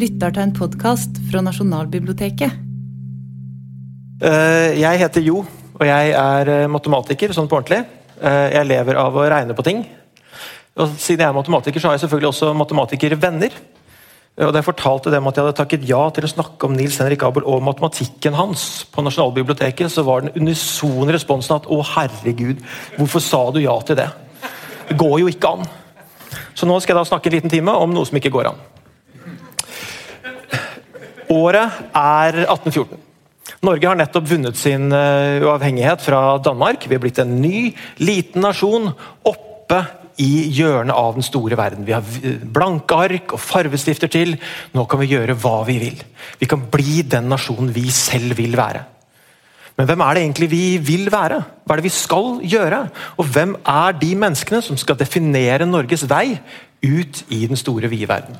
lytter til en podkast fra Nasjonalbiblioteket. Eh, Jeg heter Jo, og jeg er eh, matematiker sånn på ordentlig. Eh, Jeg lever av å regne på ting. Og siden jeg er matematiker, så har jeg selvfølgelig også matematikervenner. Og Da jeg fortalte dem at jeg hadde takket ja til å snakke om Nils Henrik Abel og matematikken hans på Nasjonalbiblioteket, så var den unisone responsen at å herregud, hvorfor sa du ja til det? Det går jo ikke an. Så nå skal jeg da snakke en liten time om noe som ikke går an. Året er 1814. Norge har nettopp vunnet sin eh, uavhengighet fra Danmark. Vi er blitt en ny, liten nasjon oppe i hjørnet av den store verden. Vi har blanke ark og farvestifter til. Nå kan vi gjøre hva vi vil. Vi kan bli den nasjonen vi selv vil være. Men hvem er det egentlig vi vil være? Hva er det vi skal gjøre? Og hvem er de menneskene som skal definere Norges vei ut i den store, vide verden?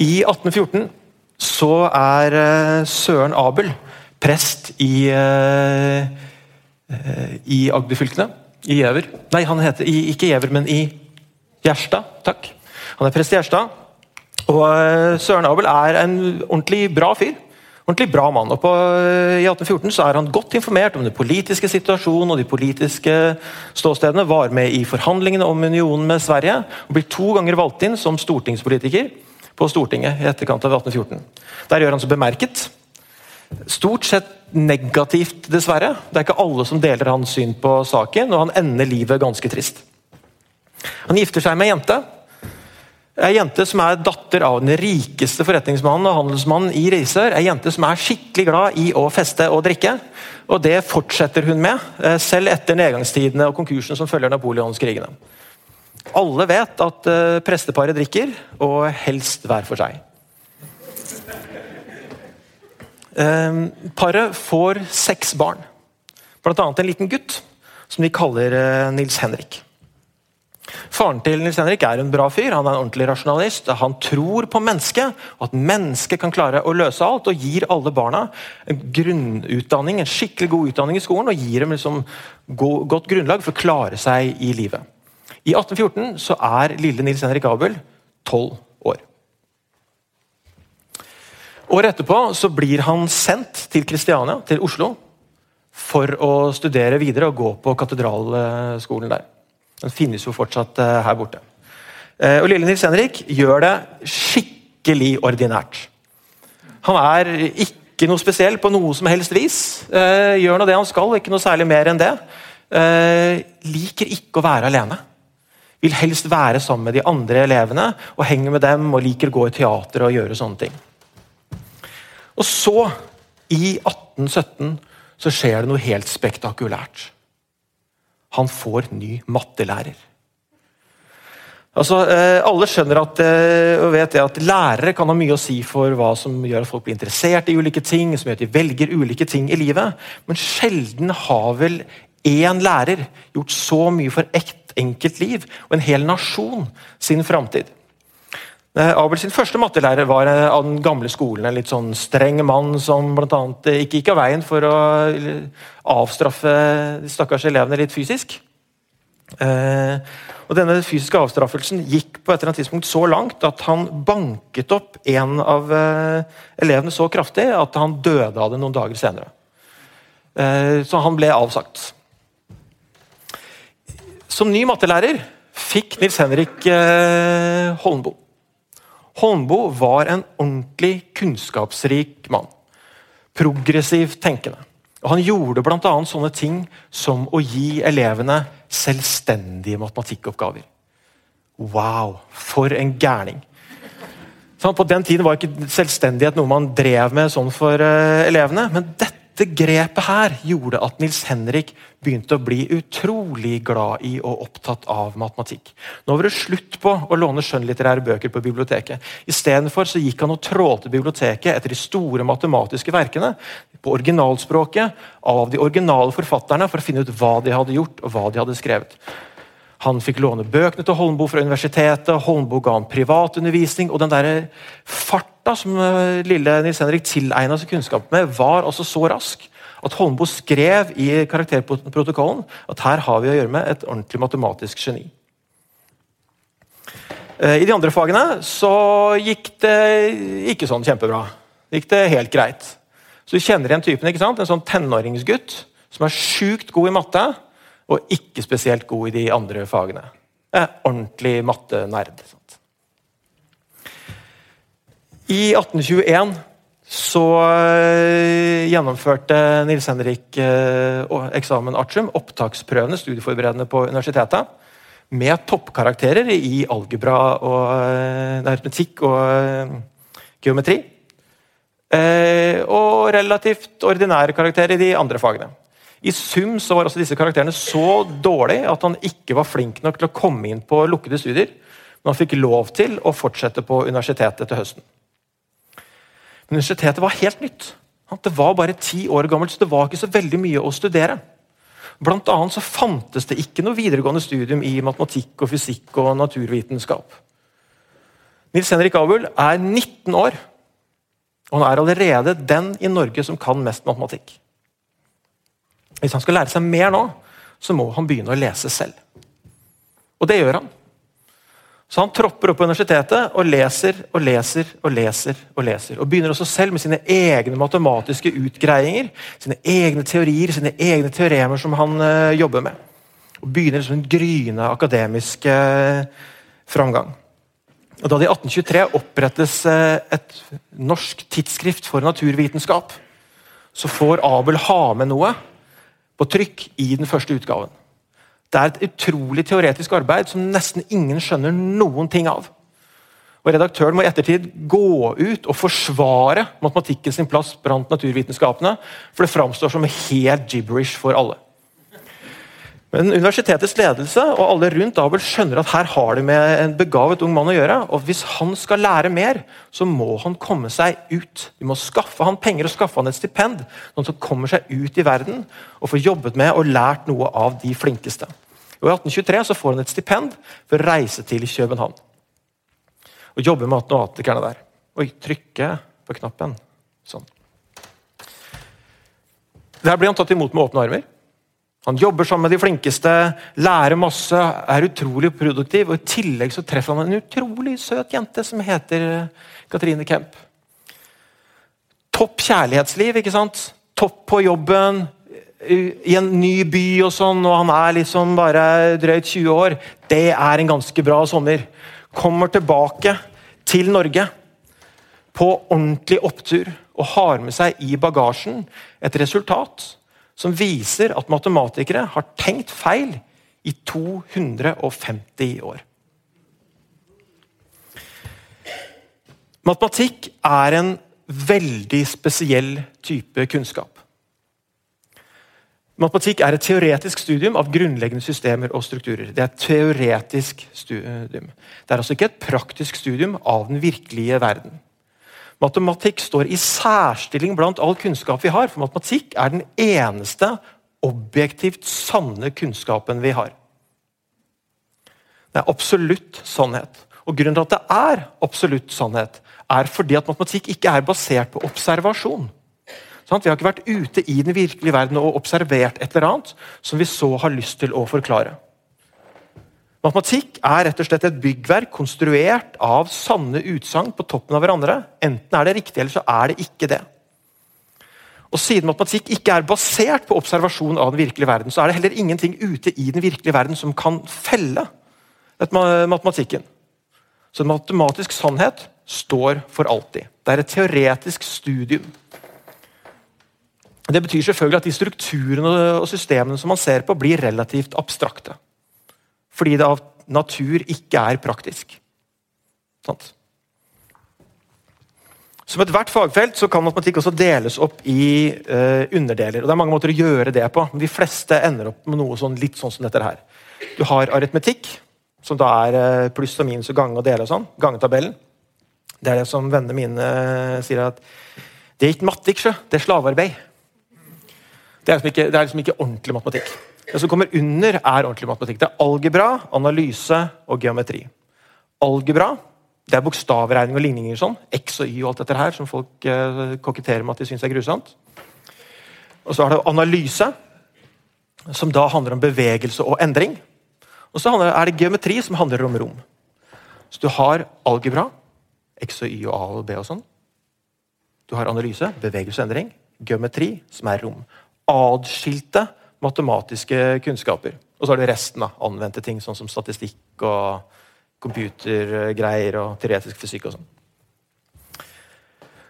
I 1814 så er eh, Søren Abel prest i, eh, eh, i Agderfylkene. I Gjever. Nei, han heter ikke Gjever, men i Gjerstad. Takk. Han er prest i Gjerstad. Og Søren Abel er en ordentlig bra fyr. Ordentlig bra mann. Og på, I 1814 så er han godt informert om den politiske situasjonen og de politiske ståstedene. Var med i forhandlingene om unionen med Sverige. og Blir to ganger valgt inn som stortingspolitiker på Stortinget i etterkant av 1814. Der gjør han seg bemerket. Stort sett negativt, dessverre. Det er ikke alle som deler hans syn på saken, og han ender livet ganske trist. Han gifter seg med ei jente. Ei jente som er datter av den rikeste forretningsmannen og handelsmannen i Risør. Ei jente som er skikkelig glad i å feste og drikke. Og det fortsetter hun med, eh, selv etter nedgangstidene og konkursen som følger napoleonskrigene. Alle vet at uh, presteparet drikker, og helst hver for seg. Uh, paret får seks barn, bl.a. en liten gutt som de kaller uh, Nils Henrik. Faren til Nils Henrik er en bra fyr, han er en ordentlig rasjonalist. Han tror på mennesket, og at mennesket kan klare å løse alt. Og gir alle barna en grunnutdanning, en skikkelig god utdanning i skolen. Og gir dem liksom go- godt grunnlag for å klare seg i livet. I 1814 så er lille Nils Henrik Abel tolv år. Året etterpå så blir han sendt til Kristiania, til Oslo, for å studere videre og gå på katedralskolen der. Den finnes jo fortsatt eh, her borte. Eh, Og Lille Nils Henrik gjør det skikkelig ordinært. Han er ikke noe spesiell på noe som helst vis. Eh, Gjør nå det han skal, ikke noe særlig mer enn det. Liker ikke å være alene. Vil helst være sammen med de andre elevene og henge med dem og liker å gå i teater og gjøre sånne ting. Og så, i 1817, så skjer det noe helt spektakulært. Han får ny mattelærer. Altså, eh, Alle skjønner at, eh, og vet at lærere kan ha mye å si for hva som gjør at folk blir interessert i ulike ting, som gjør at de velger ulike ting i livet. Men sjelden har vel én lærer gjort så mye for enkelt liv og en hel nasjon sin framtid. Eh, Abel sin første mattelærer var eh, av den gamle skolen. En litt sånn streng mann som annet eh, ikke gikk av veien for å avstraffe de stakkars elevene litt fysisk. Og Denne fysiske avstraffelsen gikk på et eller annet tidspunkt så langt at han banket opp en av elevene så kraftig at han døde av det noen dager senere. Så han ble avsagt. Som ny mattelærer fikk Nils Henrik eh, Holmboe. Holmboe var en ordentlig kunnskapsrik mann. Progressivt tenkende. Og Han gjorde bl.a. sånne ting som å gi elevene selvstendige matematikkoppgaver. Wow, for en gærning! Sånn, på den tiden var ikke selvstendighet noe man drev med sånn for eh, elevene. Men dette grepet her gjorde at Nils Henrik begynte å bli utrolig glad i og opptatt av matematikk. Nå var det slutt på å låne skjønnlitterære bøker på biblioteket. Istedenfor gikk han og trålte biblioteket etter de store matematiske verkene på originalspråket av de originale forfatterne for å finne ut hva de hadde gjort og hva de hadde skrevet. Han fikk låne bøkene til Holmboe fra universitetet, Holmboe ga han privatundervisning. Og den der farta som eh, lille Nils Henrik tilegna seg kunnskap med, var altså så rask at Holmboe skrev i karakterprotokollen at her har vi å gjøre med et ordentlig matematisk geni. Eh, I de andre fagene så gikk det ikke sånn kjempebra. Gikk det helt greit. Så du kjenner igjen typen. ikke sant? En sånn tenåringsgutt som er sjukt god i matte, og ikke spesielt god i de andre fagene. Eh, ordentlig mattenerd. I 1821 så øh, gjennomførte Nils Henrik øh, eksamen artium, opptaksprøvene, studieforberedende på universitetet, med toppkarakterer i algebra og øh, aritmetikk og geometri. og relativt ordinære karakterer i de andre fagene. I sum så var altså disse karakterene så dårlige at han ikke var flink nok til å komme inn på lukkede studier, men han fikk lov til å fortsette på universitetet til høsten. Men universitetet var helt nytt. Det var bare ti år gammelt, så det var ikke så veldig mye å studere. Blant annet så fantes det ikke noe videregående studium i matematikk og fysikk og naturvitenskap. Nils Henrik Abel er 19 år, og han er allerede den i Norge som kan mest matematikk. Hvis han skal lære seg mer nå, så må han begynne å lese selv. Og det gjør han. Så han tropper opp på universitetet og leser og leser og leser. Og leser. Og begynner også selv med sine egne matematiske utgreiinger, sine egne teorier, sine egne teoremer som han uh, jobber med. Og Begynner som en gryende akademisk uh, framgang. Og Da det i 1823 opprettes uh, et norsk tidsskrift for naturvitenskap, så får Abel ha med noe på trykk i den første utgaven. Det er et utrolig teoretisk arbeid som nesten ingen skjønner noen ting av. Og Redaktøren må i ettertid gå ut og forsvare matematikken sin plass blant naturvitenskapene, for det framstår som helt gibberish for alle. Men universitetets ledelse og alle rundt Abel skjønner at her har de med en begavet ung mann å gjøre. og Hvis han skal lære mer, så må han komme seg ut. De må skaffe han penger og skaffe han et stipend, at han kommer seg ut i verden og får jobbet med og lært noe av de flinkeste. Og I 1823 så får han et stipend for å reise til København og jobbe med matematikerne der. Oi, trykke på knappen. Sånn. Der blir han tatt imot med åpne armer. Han jobber sammen med de flinkeste, lærer masse, er utrolig produktiv. og I tillegg så treffer han en utrolig søt jente som heter eh, Katrine Kemp. Topp kjærlighetsliv, ikke sant? Topp på jobben, i en ny by og sånn, og han er liksom bare drøyt 20 år. Det er en ganske bra sommer. Kommer tilbake til Norge på ordentlig opptur og har med seg i bagasjen et resultat som viser at matematikere har tenkt feil i 250 år. Matematikk er en veldig spesiell type kunnskap. Matematikk er et teoretisk studium av grunnleggende systemer og strukturer. Det er et teoretisk studium. Det er altså ikke et praktisk studium av den virkelige verden. Matematikk står i særstilling blant all kunnskap vi har, for matematikk er den eneste objektivt sanne kunnskapen vi har. Det er absolutt sannhet. Og Grunnen til at det er absolutt sannhet, er fordi at matematikk ikke er basert på observasjon. Vi har ikke vært ute i den virkelige verden og observert et eller annet som vi så har lyst til å forklare. Matematikk er rett og slett et byggverk konstruert av sanne utsagn på toppen av hverandre. Enten er det riktig, eller så er det ikke det. Og Siden matematikk ikke er basert på observasjon av den virkelige verden, så er det heller ingenting ute i den virkelige verden som kan felle matematikken. Så matematisk sannhet står for alltid. Det er et teoretisk studium. Det betyr selvfølgelig at de strukturene og systemene som man ser på, blir relativt abstrakte fordi det av natur ikke er praktisk. Sant? Som ethvert fagfelt så kan matematikk også deles opp i uh, underdeler. og Det er mange måter å gjøre det på, men de fleste ender opp med noe sånn, litt sånn som dette her. Du har aritmetikk, som da er uh, pluss og minus og gange og dele og sånn. Gangetabellen. Det er det som vennene mine uh, sier at det er ikke mattikk, sjø. Det er slavearbeid. Det er, liksom ikke, det er liksom ikke ordentlig matematikk. Det som kommer under, er ordentlig matematikk. Det er algebra, analyse og geometri. Algebra det er bokstavregning og ligninger. sånn, X og Y og alt dette her, som folk eh, koketterer med at de syns er grusomt. Og så er det analyse, som da handler om bevegelse og endring. Og så er det geometri, som handler om rom. Så du har algebra, X og Y og A og B og sånn. Du har analyse, bevegelse og endring. geometri, som er rom. Adskilte matematiske kunnskaper. Og så har du resten av anvendte ting, sånn som statistikk og computergreier og teoretisk fysikk og sånn.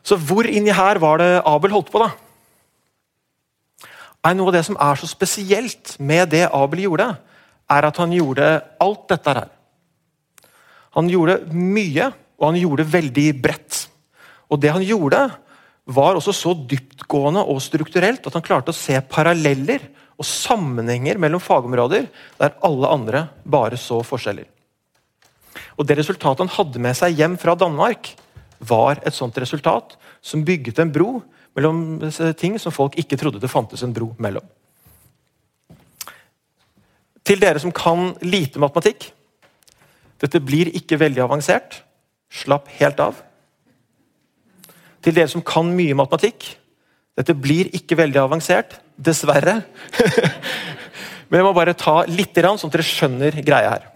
Så hvor inni her var det Abel holdt på, da? Er noe av det som er så spesielt med det Abel gjorde, er at han gjorde alt dette her. Han gjorde mye, og han gjorde veldig bredt. Og det han gjorde, var også så dyptgående og strukturelt at han klarte å se paralleller og sammenhenger mellom fagområder der alle andre bare så forskjeller. Og Det resultatet han hadde med seg hjem fra Danmark, var et sånt resultat som bygget en bro mellom ting som folk ikke trodde det fantes en bro mellom. Til dere som kan lite matematikk Dette blir ikke veldig avansert. Slapp helt av. Til dere som kan mye matematikk Dette blir ikke veldig avansert. Dessverre. Men jeg må bare ta litt, sånn at dere skjønner greia her.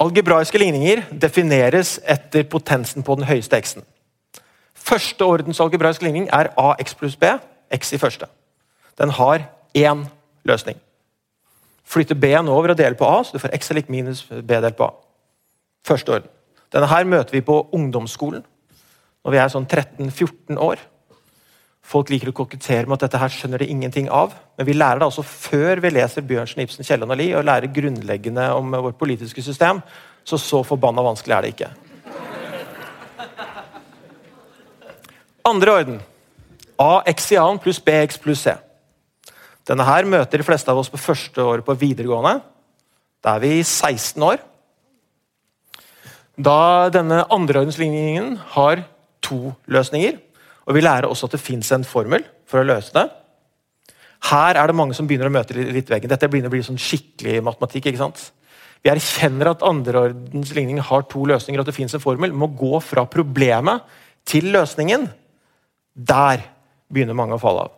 Algebraiske ligninger defineres etter potensen på den høyeste x-en. Første ordens algebraisk ligning er ax pluss b, x i første. Den har én løsning. Flytte b-en over og dele på a, så du får x er lik minus b delt på a. Første orden. Denne her møter vi på ungdomsskolen når vi er sånn 13-14 år. Folk liker å kokettere med at dette her skjønner de ingenting av. Men vi lærer det altså før vi leser Bjørnsen, Ibsen, Kielland og Lie og lærer grunnleggende om vårt politiske system. Så så forbanna vanskelig er det ikke. Andre orden. AX i annen pluss BX pluss C. Denne her møter de fleste av oss på første året på videregående. Da er vi 16 år. Da denne andreordensligningen har to løsninger, og Vi lærer også at det fins en formel for å løse det. Her er det mange som begynner å møte litt veggen. Dette begynner å bli sånn skikkelig matematikk. ikke sant? Vi erkjenner at andreordens ligning har to løsninger, at det fins en formel. Må gå fra problemet til løsningen. Der begynner mange å falle av.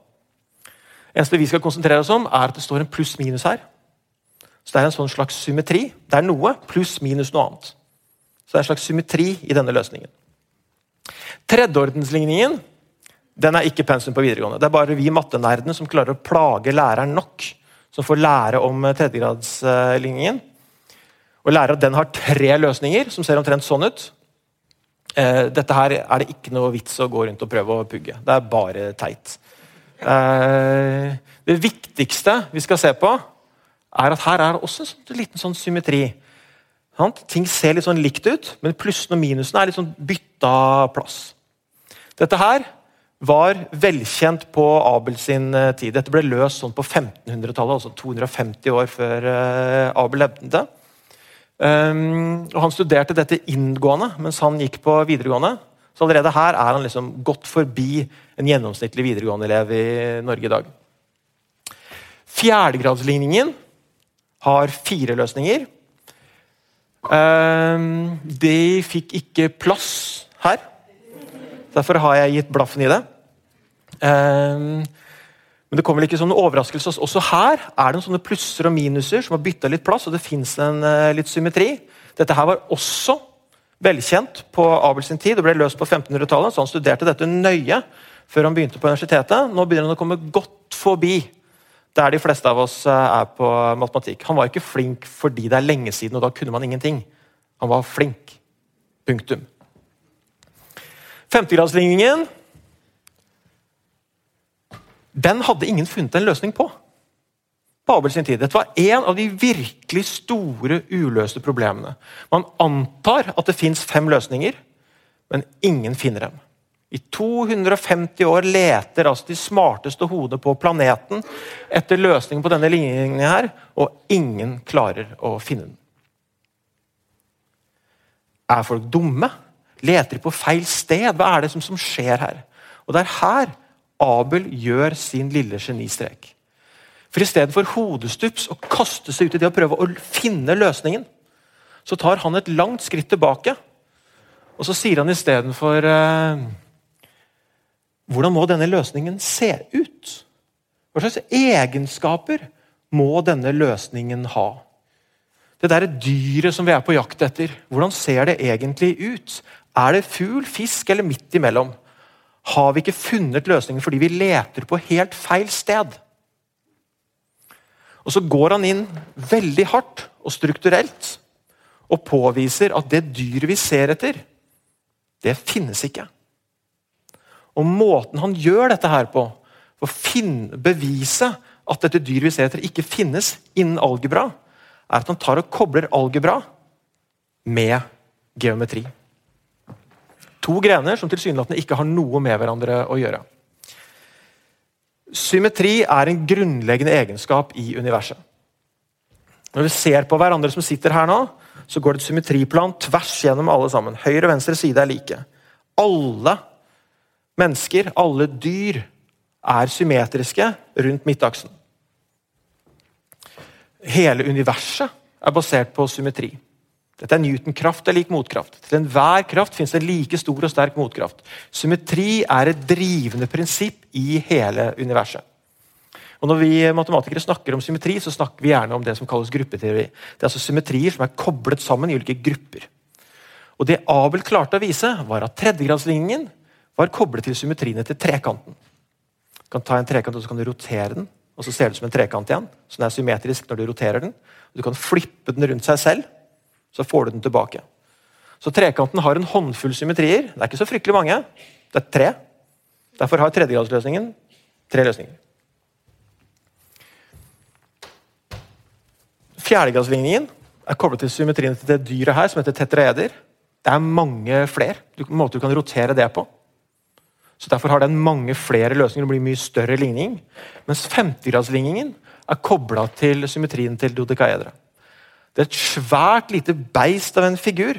Eneste vi skal konsentrere oss om, er at det står en pluss-minus her. Så Det er en sånn slags symmetri. Det er noe pluss minus noe annet. Så det er en slags symmetri i denne løsningen. Tredjeordensligningen den er ikke pensum på videregående. Det er bare vi mattenerdene som klarer å plage læreren nok, som får lære om eh, tredjegradsligningen. Og lære at den har tre løsninger, som ser omtrent sånn ut. Eh, dette her er det ikke noe vits å gå rundt og prøve å pugge. Det er bare teit. Eh, det viktigste vi skal se på, er at her er det også en sånn liten sånn symmetri. Ting ser litt sånn likt ut, men plussene og minusene er litt sånn bytta plass. Dette her var velkjent på Abel sin eh, tid. Dette ble løst sånn på 1500-tallet, altså 250 år før eh, Abel levde. Um, Han studerte dette inngående mens han gikk på videregående. Så allerede her er han liksom gått forbi en gjennomsnittlig videregående-elev i Norge i dag. Fjerdegradsligningen har fire løsninger. Um, de fikk ikke plass her. Derfor har jeg gitt blaffen i det. Um, men det kommer ikke som noen overraskelse. Også her er det sånne plusser og minuser som har bytta litt plass, og det fins uh, litt symmetri. Dette her var også velkjent på Abel sin tid. Det ble løst på 1500-tallet, så han studerte dette nøye før han begynte på universitetet. Nå begynner han å komme godt forbi der de fleste av oss uh, er på matematikk. Han var ikke flink fordi det er lenge siden, og da kunne man ingenting. Han var flink. Punktum. Femtegradsligningen den hadde ingen funnet en løsning på. På Abel sin tid. Dette var en av de virkelig store uløste problemene. Man antar at det fins fem løsninger, men ingen finner dem. I 250 år leter altså de smarteste hodene på planeten etter løsningen på denne ligningen her, og ingen klarer å finne den. Er folk dumme? Leter på feil sted? Hva er det som, som skjer her? Og Det er her Abel gjør sin lille genistrek. For Istedenfor hodestups å kaste seg ut i det å prøve å finne løsningen, så tar han et langt skritt tilbake. Og så sier han istedenfor eh, Hvordan må denne løsningen se ut? Hva slags egenskaper må denne løsningen ha? Det derre dyret som vi er på jakt etter, hvordan ser det egentlig ut? Er det fugl, fisk eller midt imellom? Har vi ikke funnet løsningen fordi vi leter på helt feil sted? Og Så går han inn veldig hardt og strukturelt og påviser at det dyret vi ser etter, det finnes ikke. Og Måten han gjør dette her på, for å bevise at dette dyret vi ser etter, ikke finnes innen algebra, er at han tar og kobler algebra med geometri. To grener som tilsynelatende ikke har noe med hverandre å gjøre. Symmetri er en grunnleggende egenskap i universet. Når vi ser på hverandre som sitter her nå, så går det et symmetriplan tvers gjennom alle sammen. Høyre og venstre side er like. Alle mennesker, alle dyr, er symmetriske rundt midtaksen. Hele universet er basert på symmetri. Dette er Newton-kraft er lik motkraft. Til enhver kraft finnes det like stor og sterk motkraft. Symmetri er et drivende prinsipp i hele universet. Og Når vi matematikere snakker om symmetri, så snakker vi gjerne om det som kalles gruppeteori. Det er altså symmetrier som er koblet sammen i ulike grupper. Og Det Abel klarte å vise, var at tredjegradsligningen var koblet til symmetriene til trekanten. Du kan ta en trekant og så kan du rotere den, og så ser det ut som en trekant igjen. Så den er symmetrisk når du roterer den. Du kan flippe den rundt seg selv, så får du den tilbake. Så trekanten har en håndfull symmetrier. Det er ikke så fryktelig mange. Det er tre. Derfor har tredjegradsløsningen tre løsninger. Fjerdegradsligningen er koblet til symmetrien til det dyret her, som heter tetraeder. Det er mange flere måter du kan rotere det på. Så Derfor har den mange flere løsninger og blir mye større ligning. Mens femtegradsligningen er kobla til symmetrien til dodekaedere. Det er et svært lite beist av en figur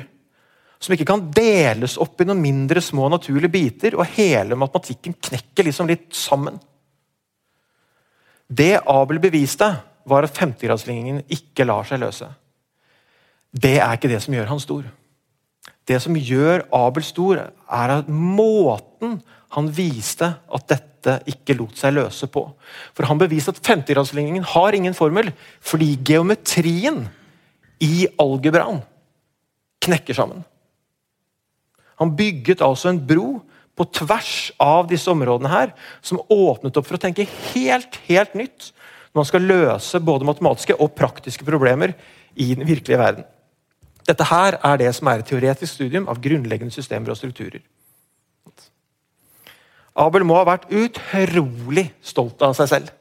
som ikke kan deles opp i noen mindre små naturlige biter, og hele matematikken knekker liksom litt sammen. Det Abel beviste, var at femtegradsligningen ikke lar seg løse. Det er ikke det som gjør han stor. Det som gjør Abel stor, er at måten han viste at dette ikke lot seg løse på. For Han beviste at femtegradsligningen har ingen formel, fordi geometrien i algebraen knekker sammen. Han bygget altså en bro på tvers av disse områdene her, som åpnet opp for å tenke helt, helt nytt når man skal løse både matematiske og praktiske problemer i den virkelige verden. Dette her er det som er et teoretisk studium av grunnleggende systemer og strukturer. Abel må ha vært utrolig stolt av seg selv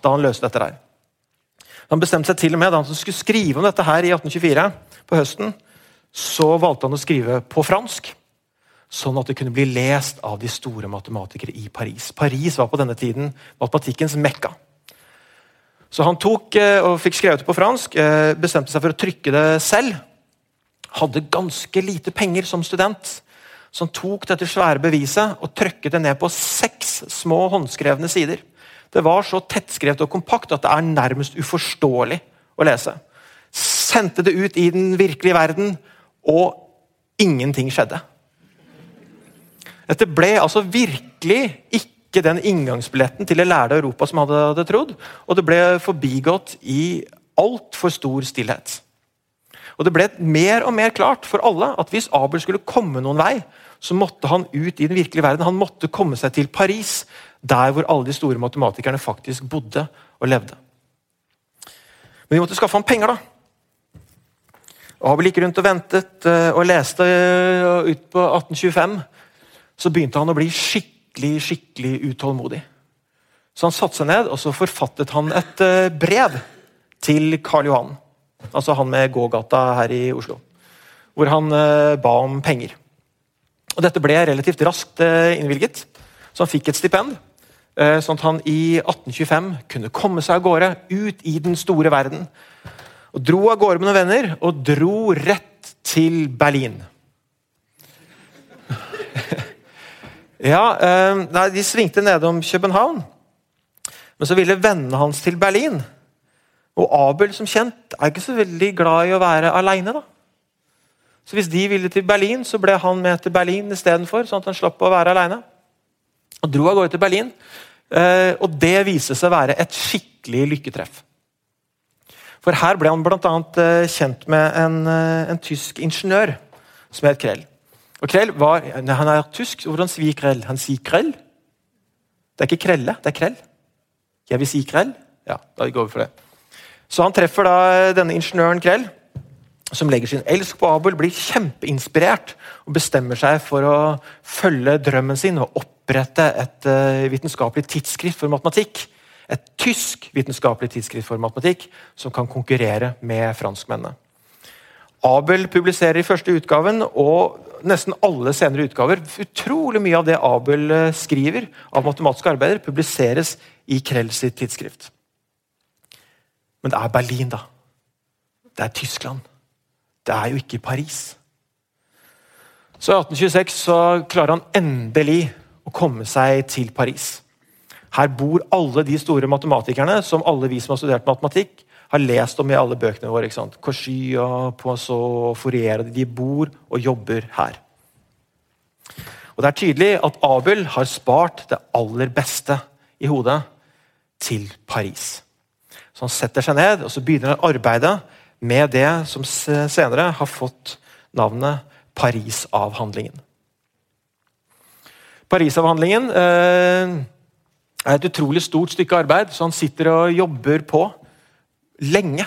da han løste dette. her. Han bestemte seg til og med da han skulle skrive om dette her i 1824, på høsten, så valgte han å skrive på fransk. Sånn at det kunne bli lest av de store matematikere i Paris. Paris var på denne tiden matematikkens mekka. Så han tok eh, og fikk skrevet det på fransk, eh, bestemte seg for å trykke det selv. Hadde ganske lite penger som student så han tok dette svære beviset og trykket det ned på seks små håndskrevne sider. Det var så tettskrevet og kompakt at det er nærmest uforståelig å lese. Sendte det ut i den virkelige verden, og ingenting skjedde. Dette ble altså virkelig ikke den inngangsbilletten til det lærde Europa som hadde, hadde trodd, og det ble forbigått i altfor stor stillhet. Og Det ble mer og mer klart for alle at hvis Abel skulle komme noen vei, så måtte han ut i den virkelige verden. Han måtte komme seg til Paris, der hvor alle de store matematikerne faktisk bodde og levde. Men de måtte skaffe ham penger, da. Abel gikk rundt og ventet eh, og leste eh, ut på 1825. Så begynte han å bli skikkelig, skikkelig utålmodig. Så han satte seg ned og så forfattet han et eh, brev til Karl Johan. Altså han med gågata her i Oslo. Hvor han ba om penger. Og Dette ble relativt raskt eh, innvilget, så han fikk et stipend. Eh, sånn at han i 1825 kunne komme seg av gårde, ut i den store verden. Og Dro av gårde med noen venner, og dro rett til Berlin. ja, nei, De svingte nedom København, men så ville vennene hans til Berlin. Og Abel som kjent er ikke så veldig glad i å være aleine. Så hvis de ville til Berlin, så ble han med til Berlin istedenfor. Sånn at han slapp å være aleine. Og dro av gårde til Berlin. Eh, og det viste seg å være et skikkelig lykketreff. For her ble han bl.a. Uh, kjent med en, uh, en, tysk ingeniør som het Krell. Og Krell var, Han er tysk. Hvordan sier Krell? Han sier Krell? Det er ikke Krelle, det er Krell. Jeg vil si Krell. Ja, da går vi for det. Så han treffer da denne ingeniøren Krell, som legger sin elsk på Abel, blir kjempeinspirert og bestemmer seg for å følge drømmen sin og opprette et uh, vitenskapelig tidsskrift for matematikk. Et tysk vitenskapelig tidsskrift for matematikk som kan konkurrere med franskmennene. Abel publiserer i første utgaven, og nesten alle senere utgaver Utrolig mye av det Abel eh, skriver av matematiske arbeider, publiseres i Krell sitt tidsskrift. Men det er Berlin, da. Det er Tyskland. Det er jo ikke Paris. Så i 1826 så klarer han endelig å komme seg til Paris. Her bor alle de store matematikerne som alle vi som har studert matematikk, har lest om i alle bøkene våre. ikke sant? Cauchy og Poisson og Fourier. De bor og jobber her. Og Det er tydelig at Abel har spart det aller beste i hodet til Paris. Så Han setter seg ned og så begynner han å arbeide med det som senere har fått navnet Parisavhandlingen. Parisavhandlingen eh, er et utrolig stort stykke arbeid, så han sitter og jobber på lenge.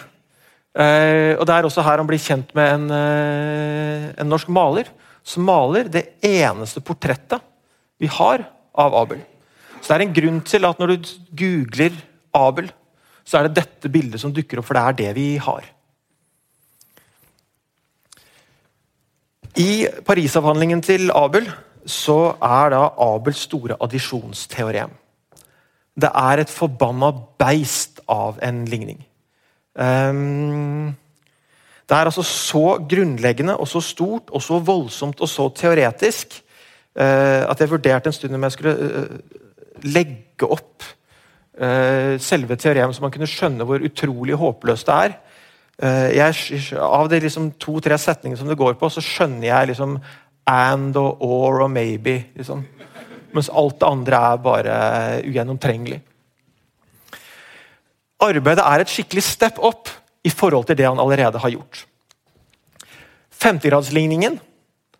Eh, og Det er også her han blir kjent med en, eh, en norsk maler som maler det eneste portrettet vi har av Abel. Så Det er en grunn til at når du googler Abel, så er det dette bildet som dukker opp, for det er det vi har. I Parisavhandlingen til Abel så er da Abels store addisjonsteorem. Det er et forbanna beist av en ligning. Um, det er altså så grunnleggende og så stort og så voldsomt og så teoretisk uh, at jeg vurderte en stund om jeg skulle uh, legge opp uh, selve teoremet, så man kunne skjønne hvor utrolig håpløst det er. Jeg, av de liksom to-tre setningene som det går på, så skjønner jeg liksom and og or og maybe. Liksom. Mens alt det andre er bare ugjennomtrengelig. Arbeidet er et skikkelig step up i forhold til det han allerede har gjort. Femtegradsligningen,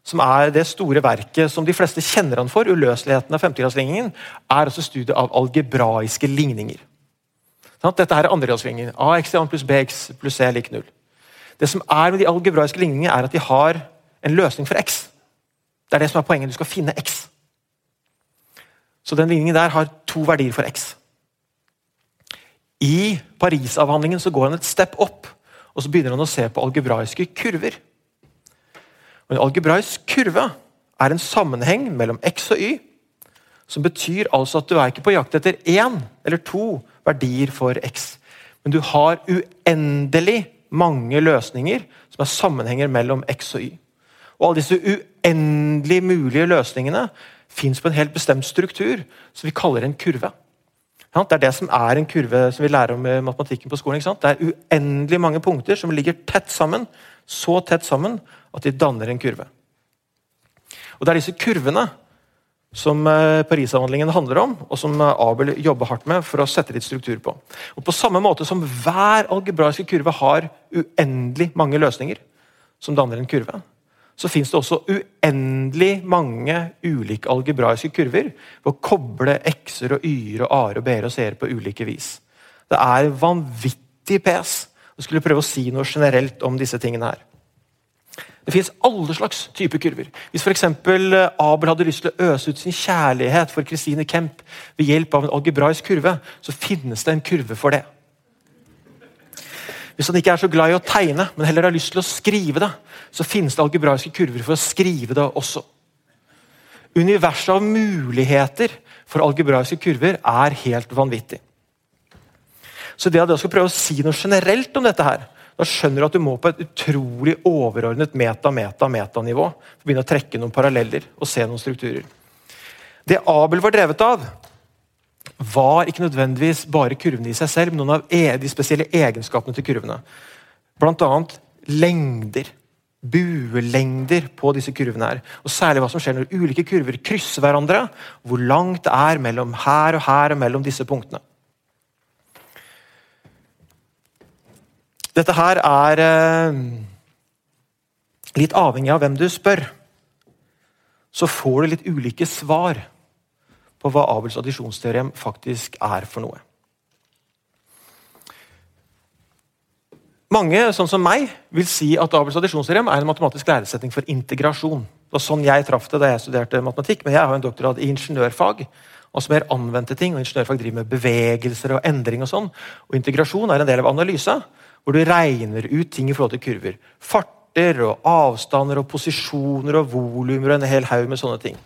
som er det store verket som de fleste kjenner han for, uløseligheten av femtegradsligningen, er også studiet av algebraiske ligninger. Dette her er andregradsligningen. AX1 pluss BX pluss C er lik null. Det som er med de algebraiske ligningene, er at de har en løsning for X. Det er det som er poenget. Du skal finne X. Så den ligningen der har to verdier for X. I Parisavhandlingen så går han et step opp og så begynner han å se på algebraiske kurver. Og En algebraisk kurve er en sammenheng mellom x og y, som betyr altså at du er ikke på jakt etter én eller to verdier for x, men du har uendelig mange løsninger som er sammenhenger mellom x og y. Og Alle disse uendelig mulige løsningene fins på en helt bestemt struktur som vi kaller en kurve. Det er det som er en kurve som vi lærer om i matematikken på skolen. Det er uendelig mange punkter som ligger tett sammen, så tett sammen at de danner en kurve. Og Det er disse kurvene som eh, Parisavhandlingen handler om, og som eh, Abel jobber hardt med for å sette litt struktur på. Og På samme måte som hver algebraiske kurve har uendelig mange løsninger som danner en kurve, så fins det også uendelig mange ulike algebraiske kurver ved å koble x-er og y-er og a-er og b-er og c-er på ulike vis. Det er vanvittig pes å skulle prøve å si noe generelt om disse tingene her. Det fins alle slags typer kurver. Hvis f.eks. Abel hadde lyst til å øse ut sin kjærlighet for Christine Kemp ved hjelp av en algebraisk kurve, så finnes det en kurve for det. Hvis han ikke er så glad i å tegne, men heller har lyst til å skrive det, så finnes det algebraiske kurver for å skrive det også. Universet av muligheter for algebraiske kurver er helt vanvittig. Så det at jeg skal prøve å si noe generelt om dette, her, da skjønner du at du må på et utrolig overordnet meta-meta-metanivå begynne å trekke noen paralleller og se noen strukturer. Det Abel var drevet av, var ikke nødvendigvis bare kurvene i seg selv, men noen av e, de spesielle egenskapene til kurvene. Blant annet lengder. Buelengder på disse kurvene. her. Og Særlig hva som skjer når ulike kurver krysser hverandre. Hvor langt det er mellom her og her og mellom disse punktene. Dette her er eh, litt avhengig av hvem du spør. Så får du litt ulike svar på hva Abels addisjonsteorem faktisk er for noe. Mange, sånn som meg, vil si at Abels addisjonsteorem er en matematisk læresetning for integrasjon. Det var sånn jeg traff det da jeg studerte matematikk, men jeg har en doktorgrad i ingeniørfag. Altså mer anvendte ting, og Ingeniørfag driver med bevegelser og endring. og sånn. Og Integrasjon er en del av analyse, hvor du regner ut ting i forhold til kurver. Farter og avstander og posisjoner og volumer og en hel haug med sånne ting.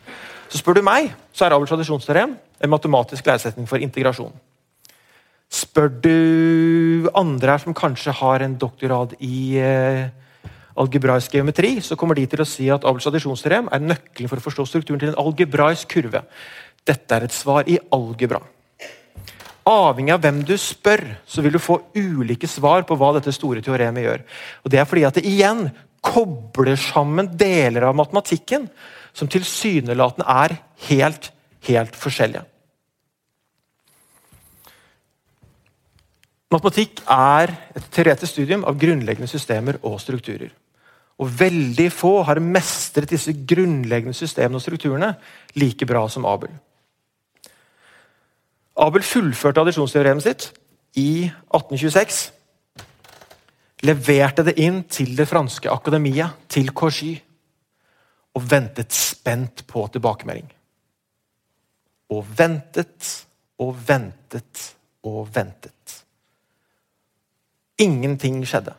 Så spør du meg, så er Abels tradisjonsteorem en matematisk læresetning for integrasjon. Spør du andre her som kanskje har en doktorgrad i eh, algebraisk geometri, så kommer de til å si at Abels tradisjonsteorem er nøkkelen for å forstå strukturen til en algebraisk kurve. Dette er et svar i algebra. Avhengig av hvem du spør, så vil du få ulike svar på hva dette store teoremet gjør. Og Det er fordi at det igjen kobler sammen deler av matematikken som tilsynelatende er helt, helt forskjellige. Matematikk er et teoretisk studium av grunnleggende systemer og strukturer. Og Veldig få har mestret disse grunnleggende systemene og strukturene like bra som Abel. Abel fullførte addisjonsteoremet sitt i 1826. Leverte det inn til det franske akademiet, til Corgy, og ventet spent på tilbakemelding. Og ventet og ventet og ventet. Ingenting skjedde.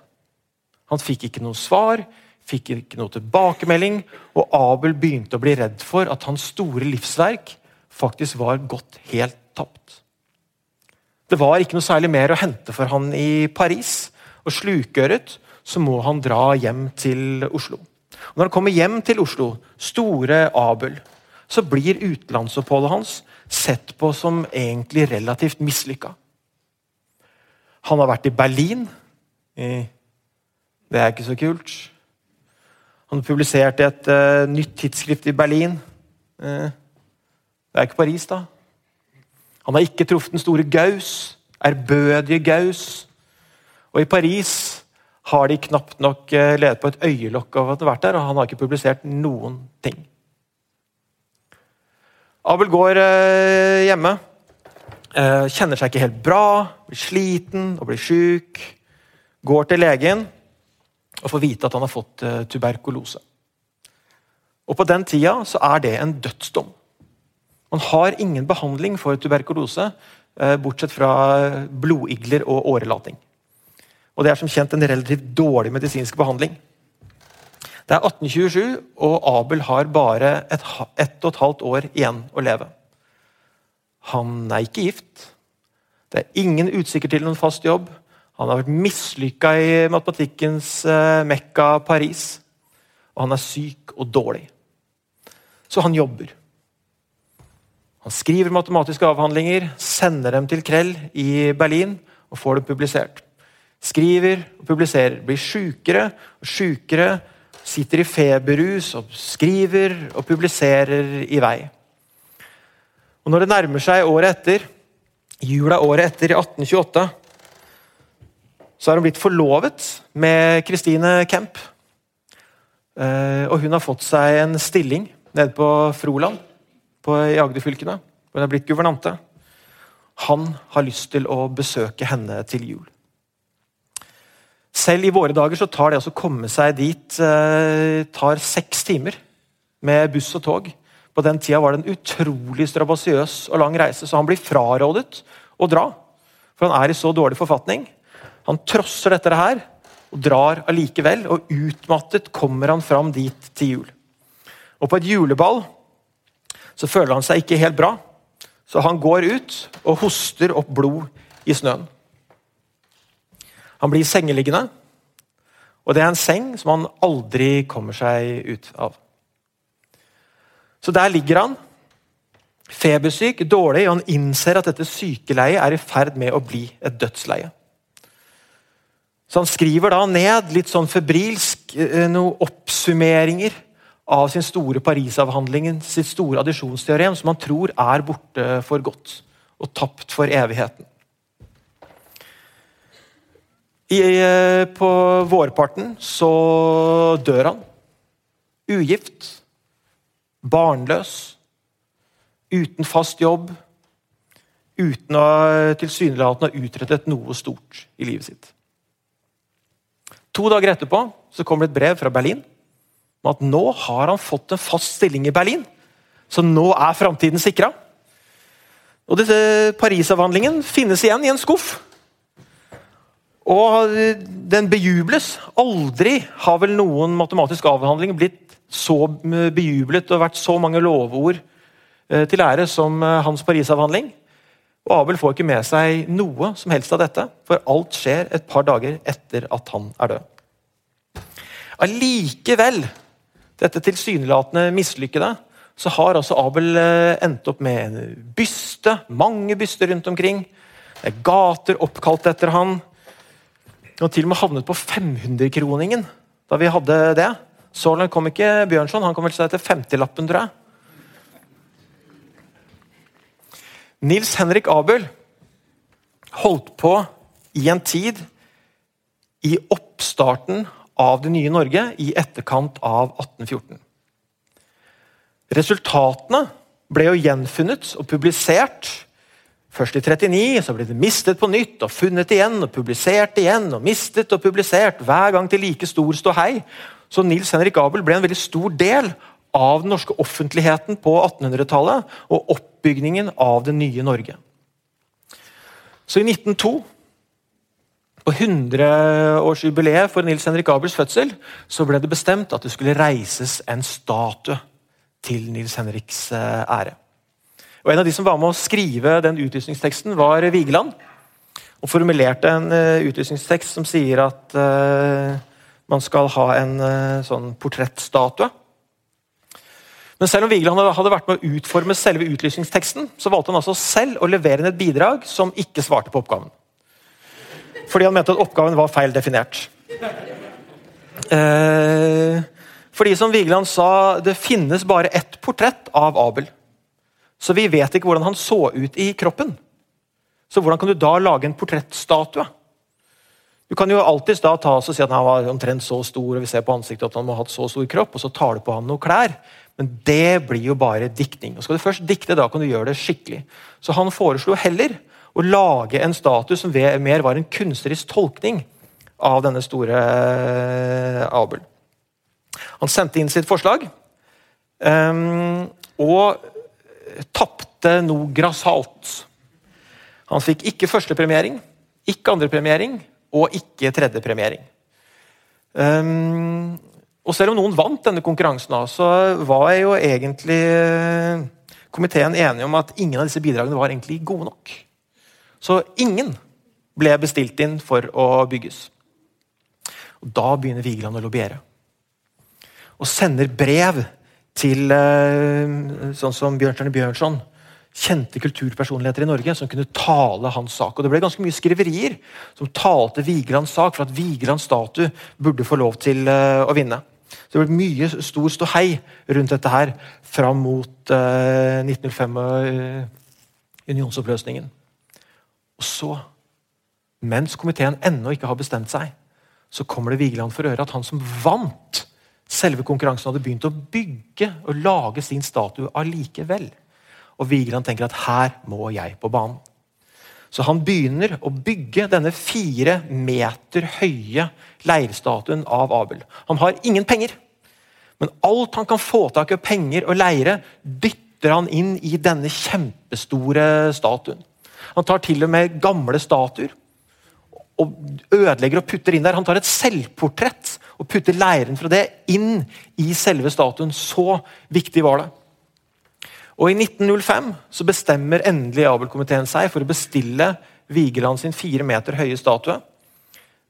Han fikk ikke noe svar, fikk ikke noe tilbakemelding, og Abel begynte å bli redd for at hans store livsverk faktisk var gått helt tapt. Det var ikke noe særlig mer å hente for han i Paris. Og slukøret så må han dra hjem til Oslo. Og når han kommer hjem til Oslo, store Abel, så blir utenlandsoppholdet hans sett på som egentlig relativt mislykka. Han har vært i Berlin. Det er ikke så kult. Han publiserte et uh, nytt tidsskrift i Berlin. Uh, det er ikke Paris, da. Han har ikke truffet den store Gaus, ærbødige Gaus. Og i Paris har de knapt nok eh, ledet på et øyelokk av at han har vært der, og han har ikke publisert noen ting. Abel går eh, hjemme. Eh, kjenner seg ikke helt bra, blir sliten og blir sjuk. Går til legen og får vite at han har fått tuberkulose. Og På den tida så er det en dødsdom. Man har ingen behandling for tuberkulose, eh, bortsett fra blodigler og årelating. Og Det er som kjent en relativt dårlig medisinsk behandling. Det er 1827, og Abel har bare et, ett og et halvt år igjen å leve. Han er ikke gift. Det er ingen utsikker til noen fast jobb. Han har vært mislykka i matematikkens eh, mekka Paris. Og han er syk og dårlig. Så han jobber. Han skriver matematiske avhandlinger, sender dem til Krell i Berlin og får dem publisert. Skriver og publiserer. Blir sjukere og sjukere. Sitter i feberrus og skriver og publiserer i vei. Og Når det nærmer seg året etter, jula året etter, i 1828, så har hun blitt forlovet med Christine Kemp. Eh, og hun har fått seg en stilling nede på Froland på, i Agderfylkene. Hun er blitt guvernante. Han har lyst til å besøke henne til jul. Selv i våre dager så tar det å komme seg dit eh, tar seks timer med buss og tog. På den tida var det en utrolig strabasiøs og lang reise, så han blir frarådet å dra. For han er i så dårlig forfatning. Han trosser dette her og drar allikevel, og utmattet kommer han fram dit til jul. Og På et juleball så føler han seg ikke helt bra. Så han går ut og hoster opp blod i snøen. Han blir sengeliggende, og det er en seng som han aldri kommer seg ut av. Så der ligger han, febersyk, dårlig, og han innser at dette sykeleiet er i ferd med å bli et dødsleie. Så han skriver da ned, litt sånn febrilsk, eh, noen oppsummeringer av sin store Parisavhandlingen, sitt store addisjonsteorem, som han tror er borte for godt og tapt for evigheten. I, eh, på vårparten så dør han. Ugift. Barnløs. Uten fast jobb. Uten å tilsynelatende ha utrettet noe stort i livet sitt. To dager etterpå så kommer det et brev fra Berlin om at nå har han fått en fast stilling i Berlin. Så nå er framtiden sikra. Og dette Parisavhandlingen finnes igjen i en skuff. Og den bejubles. Aldri har vel noen matematisk avhandling blitt så bejublet og vært så mange lovord eh, til ære som eh, hans Parisavhandling. Og Abel får ikke med seg noe som helst av dette, for alt skjer et par dager etter at han er død. Allikevel, dette tilsynelatende mislykkede, så har altså Abel eh, endt opp med en byste, mange byster rundt omkring. Det er gater oppkalt etter han. Og til og med havnet på 500-kroningen da vi hadde det. Så langt kom ikke Bjørnson, han kom vel seg til 50-lappen, tror jeg. Nils Henrik Abel holdt på i en tid i oppstarten av det nye Norge i etterkant av 1814. Resultatene ble jo gjenfunnet og publisert. Først i 39, så ble det mistet på nytt og funnet igjen og publisert igjen. og mistet og publisert, Hver gang til like stor ståhei. Så Nils Henrik Abel ble en veldig stor del av den norske offentligheten på 1800-tallet og oppbygningen av det nye Norge. Så i 1902, på 100-årsjubileet for Nils Henrik Abels fødsel, så ble det bestemt at det skulle reises en statue til Nils Henriks eh, ære. Og En av de som var med å skrive den utlysningsteksten, var Vigeland. Og formulerte en uh, utlysningstekst som sier at uh, man skal ha en uh, sånn portrettstatue. Men selv om Vigeland hadde vært med å utforme selve utlysningsteksten, så valgte han altså selv å levere inn et bidrag som ikke svarte på oppgaven. Fordi han mente at oppgaven var feil definert. Eh, fordi som Vigeland sa, det finnes bare ett portrett av Abel. Så vi vet ikke hvordan han så ut i kroppen. Så hvordan kan du da lage en portrettstatue? Du kan jo alltids da ta oss og si at han var omtrent så stor, og vi ser på ansiktet at han må ha hatt så stor kropp, og så tar du på ham noen klær. Men det blir jo bare diktning. Og Skal du først dikte, da kan du gjøre det skikkelig. Så han foreslo heller å lage en status som mer var en kunstnerisk tolkning av denne store eh, Abel. Han sendte inn sitt forslag, um, og tapte noe grassat. Han fikk ikke førstepremiering, ikke andrepremiering og ikke tredjepremiering. Um, og selv om noen vant denne konkurransen, så var jo egentlig eh, komiteen enige om at ingen av disse bidragene var egentlig gode nok. Så ingen ble bestilt inn for å bygges. Og Da begynner Vigeland å lobbyere og sender brev til eh, sånn som Bjørnstjerne Bjørnson, kjente kulturpersonligheter i Norge, som kunne tale hans sak. Og Det ble ganske mye skriverier som talte Vigelands sak for at Vigelands statue burde få lov til eh, å vinne. Så Det ble mye stor ståhei rundt dette her fram mot uh, 1905 og uh, unionsoppløsningen. Og så, mens komiteen ennå ikke har bestemt seg, så kommer det Vigeland for øre at han som vant selve konkurransen hadde begynt å bygge og lage sin statue allikevel. Og Vigeland tenker at her må jeg på banen. Så han begynner å bygge denne fire meter høye leirstatuen av Abel. Han har ingen penger, men alt han kan få tak i penger og leire, dytter han inn i denne kjempestore statuen. Han tar til og med gamle statuer og ødelegger og putter inn der. Han tar et selvportrett og putter leiren fra det inn i selve statuen. Så viktig var det. Og I 1905 så bestemmer endelig Abel-komiteen seg for å bestille Vigeland sin fire meter høye statue.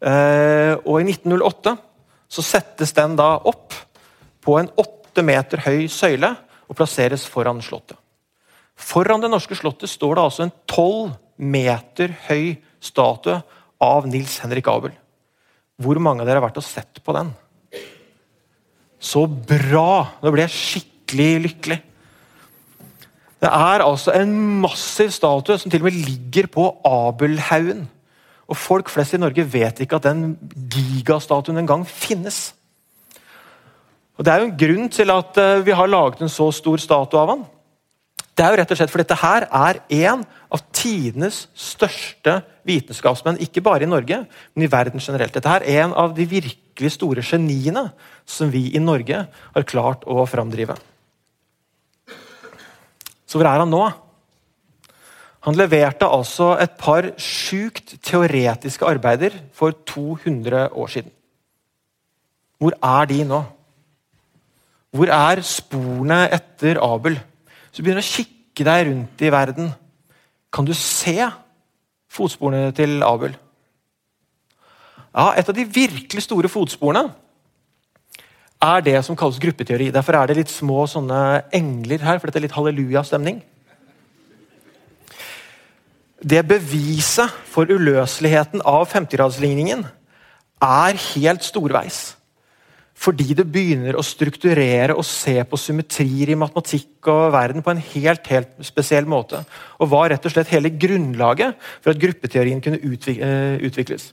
Eh, og I 1908 så settes den da opp på en åtte meter høy søyle og plasseres foran slottet. Foran det norske slottet står det altså en tolv meter høy statue av Nils Henrik Abel. Hvor mange av dere har vært og sett på den? Så bra! Nå ble jeg skikkelig lykkelig. Det er altså en massiv statue som til og med ligger på Abelhaugen. Og folk flest i Norge vet ikke at den gigastatuen engang finnes. Og Det er jo en grunn til at eh, vi har laget en så stor statue av han. Det er jo rett og slett for dette her er en av tidenes største vitenskapsmenn. Ikke bare i Norge, men i verden generelt. Dette her er en av de virkelig store geniene som vi i Norge har klart å framdrive. Så hvor er han nå? Han leverte altså et par sjukt teoretiske arbeider for 200 år siden. Hvor er de nå? Hvor er sporene etter Abel? Så du begynner å kikke deg rundt i verden. Kan du se fotsporene til Abel? Ja, Et av de virkelig store fotsporene er det som kalles gruppeteori. Derfor er det litt små sånne engler her, for dette er litt hallelujastemning. Det beviset for uløseligheten av 50-gradsligningen er helt storveis. Fordi det begynner å strukturere og se på symmetrier i matematikk og verden på en helt, helt spesiell måte. Og var rett og slett hele grunnlaget for at gruppeteorien kunne eh, utvikles.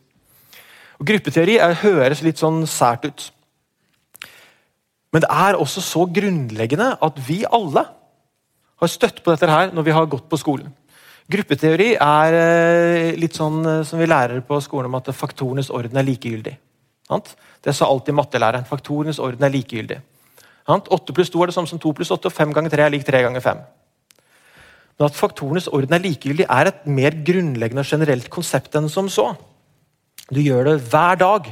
Og gruppeteori er, høres litt sånn sært ut. Men det er også så grunnleggende at vi alle har støtt på dette her når vi har gått på skolen. Gruppeteori er eh, litt sånn eh, som vi lærer på skolen om at faktorenes orden er likegyldig. Det sa alltid mattelæreren. Faktorenes orden er likegyldig. 8 pluss 2 er det samme som 2 pluss 8, og 5 ganger 3 er lik 3 ganger 5. Men at faktorenes orden er likegyldig, er et mer grunnleggende og generelt konsept enn som så. Du gjør det hver dag.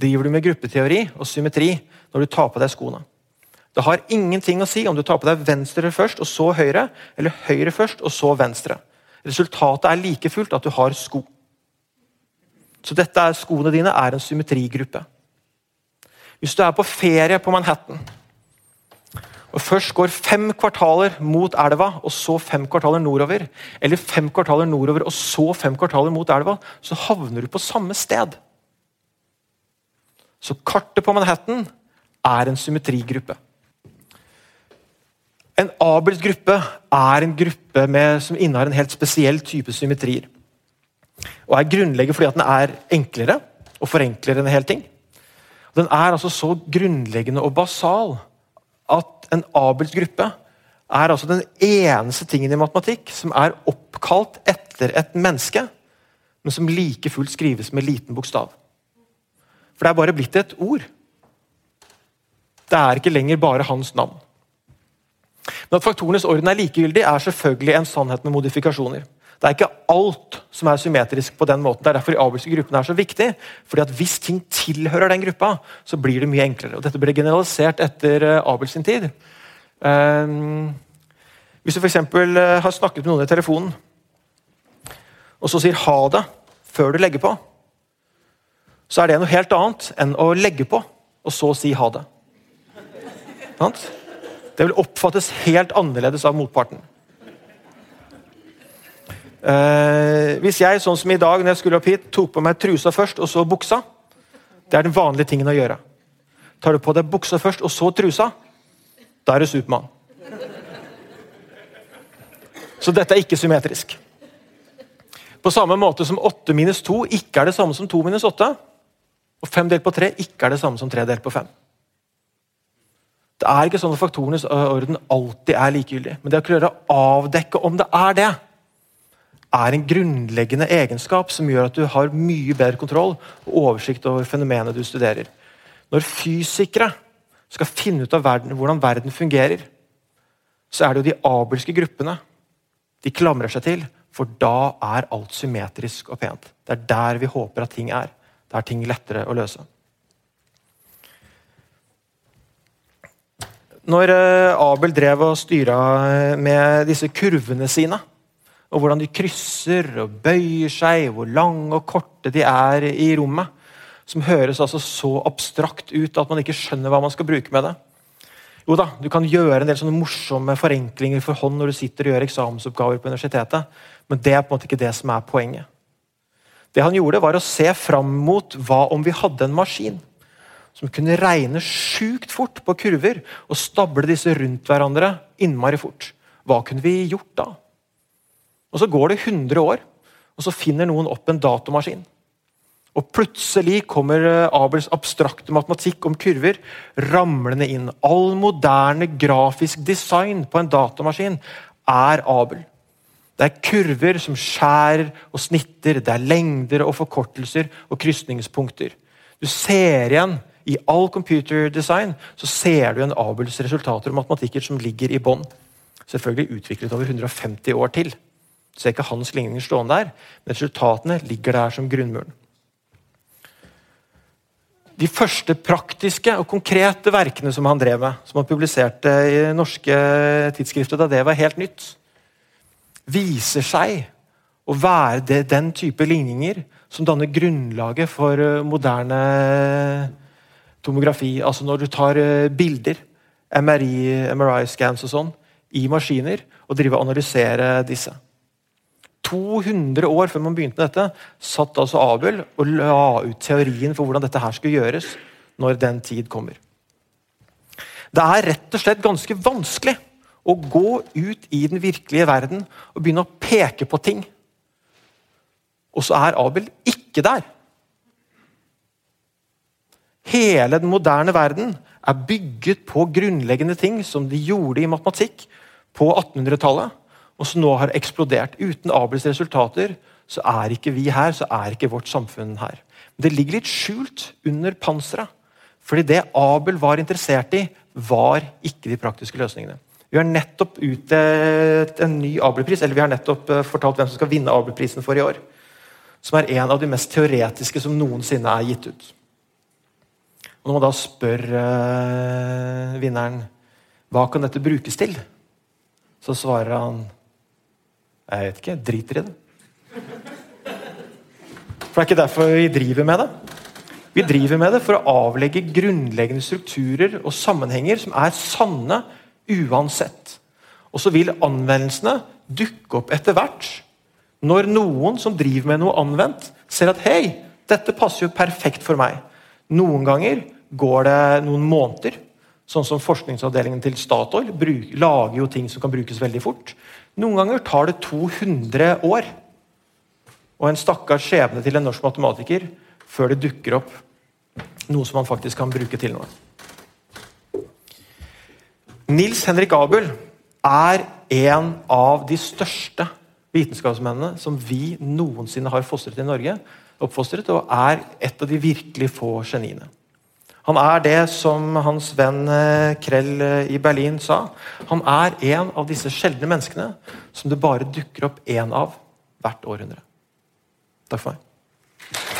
Driver du med gruppeteori og symmetri når du tar på deg skoene. Det har ingenting å si om du tar på deg venstre først og så høyre, eller høyre først og så venstre. Resultatet er like fullt at du har sko. Så dette er, skoene dine er en symmetrigruppe. Hvis du er på ferie på Manhattan og først går fem kvartaler mot elva og så fem kvartaler nordover, eller fem kvartaler nordover og så fem kvartaler mot elva, så havner du på samme sted. Så kartet på Manhattan er en symmetrigruppe. En Abels gruppe er en gruppe med, som innehar en helt spesiell type symmetrier. Og er grunnlegger fordi at den er enklere og forenkler en hel ting. Den er altså så grunnleggende og basal at en Abels gruppe er altså den eneste tingen i matematikk som er oppkalt etter et menneske, men som like fullt skrives med liten bokstav. For det er bare blitt et ord. Det er ikke lenger bare hans navn. Men at faktorenes orden er likegyldig, er selvfølgelig en sannhet med modifikasjoner. Det er ikke alt som er symmetrisk på den måten. Det er derfor de abelske gruppene er så viktig. fordi at Hvis ting tilhører den gruppa, så blir det mye enklere. Og Dette ble generalisert etter Abels Abel sin tid. Um, hvis du f.eks. Eh, har snakket med noen i telefonen, og så sier 'ha det' før du legger på, så er det noe helt annet enn å legge på og så si 'ha det'. Det vil oppfattes helt annerledes av motparten. Eh, hvis jeg sånn som i dag, når jeg skulle opp hit, tok på meg trusa først og så buksa Det er den vanlige tingen å gjøre. Tar du på deg buksa først og så trusa, da er du Supermann. Så dette er ikke symmetrisk. På samme måte som 8 minus 2 ikke er det samme som 2 minus 8, og 5 delt på 3 ikke er det samme som 3 delt på 5. Det er ikke sånn at faktorenes orden alltid er likegyldig. Men det å klare å avdekke om det er det, er en grunnleggende egenskap som gjør at du har mye bedre kontroll og oversikt over fenomenet du studerer. Når fysikere skal finne ut av verden, hvordan verden fungerer, så er det jo de abelske gruppene de klamrer seg til, for da er alt symmetrisk og pent. Det er der vi håper at ting er. Det er ting lettere å løse. Når eh, Abel drev og styra med disse kurvene sine, og hvordan de krysser og bøyer seg, hvor lange og korte de er i rommet, som høres altså så abstrakt ut at man ikke skjønner hva man skal bruke med det. Jo da, Du kan gjøre en del sånne morsomme forenklinger for hånd når du sitter og gjør eksamensoppgaver på universitetet, men det er på en måte ikke det som er poenget. Det han gjorde, var å se fram mot hva om vi hadde en maskin som kunne regne sjukt fort på kurver og stable disse rundt hverandre innmari fort. Hva kunne vi gjort da? Og Så går det 100 år, og så finner noen opp en datamaskin. Og plutselig kommer eh, Abels abstrakte matematikk om kurver ramlende inn. All moderne grafisk design på en datamaskin er Abel. Det er kurver som skjærer og snitter, det er lengder og forkortelser og krysningspunkter. Du ser igjen i all computerdesign så ser du en Abels resultater og matematikker som ligger i bånn. Selvfølgelig utviklet over 150 år til. Du er ikke hans ligninger stående der, men resultatene ligger der som grunnmuren. De første praktiske og konkrete verkene som han drev med, som han publiserte i norske tidsskrifter da det var helt nytt, viser seg å være det, den type ligninger som danner grunnlaget for eh, moderne tomografi. Altså når du tar eh, bilder, MRI-scans MRI og sånn, i maskiner og drive og analysere disse. 200 år før man begynte dette, satt altså Abel og la ut teorien for hvordan dette her skulle gjøres når den tid kommer. Det er rett og slett ganske vanskelig å gå ut i den virkelige verden og begynne å peke på ting. Og så er Abel ikke der. Hele den moderne verden er bygget på grunnleggende ting som de gjorde i matematikk på 1800-tallet og som nå har eksplodert. Uten Abels resultater så er ikke vi her, så er ikke vårt samfunn her. Men det ligger litt skjult under panseret. Fordi det Abel var interessert i, var ikke de praktiske løsningene. Vi har nettopp utdelt en ny Abelpris, eller vi har nettopp eh, fortalt hvem som skal vinne Abelprisen for i år. Som er en av de mest teoretiske som noensinne er gitt ut. Og Når man da spør uh, vinneren hva kan dette brukes til, så svarer han jeg vet ikke. Jeg Driter i det. For det er ikke derfor vi driver med det. Vi driver med det for å avlegge grunnleggende strukturer og sammenhenger som er sanne uansett. Og så vil anvendelsene dukke opp etter hvert. Når noen som driver med noe anvendt, ser at hei, dette passer jo perfekt for meg. Noen ganger går det noen måneder. Sånn som Forskningsavdelingen til Statoil lager jo ting som kan brukes veldig fort. Noen ganger tar det 200 år og en stakkars skjebne til en norsk matematiker før det dukker opp noe som man faktisk kan bruke til noe. Nils Henrik Abel er en av de største vitenskapsmennene som vi noensinne har fostret i Norge. oppfostret, Og er et av de virkelig få geniene. Han er det som hans venn eh, Krell eh, i Berlin sa. Han er en av disse sjeldne menneskene som det bare dukker opp én av hvert århundre. Takk for meg.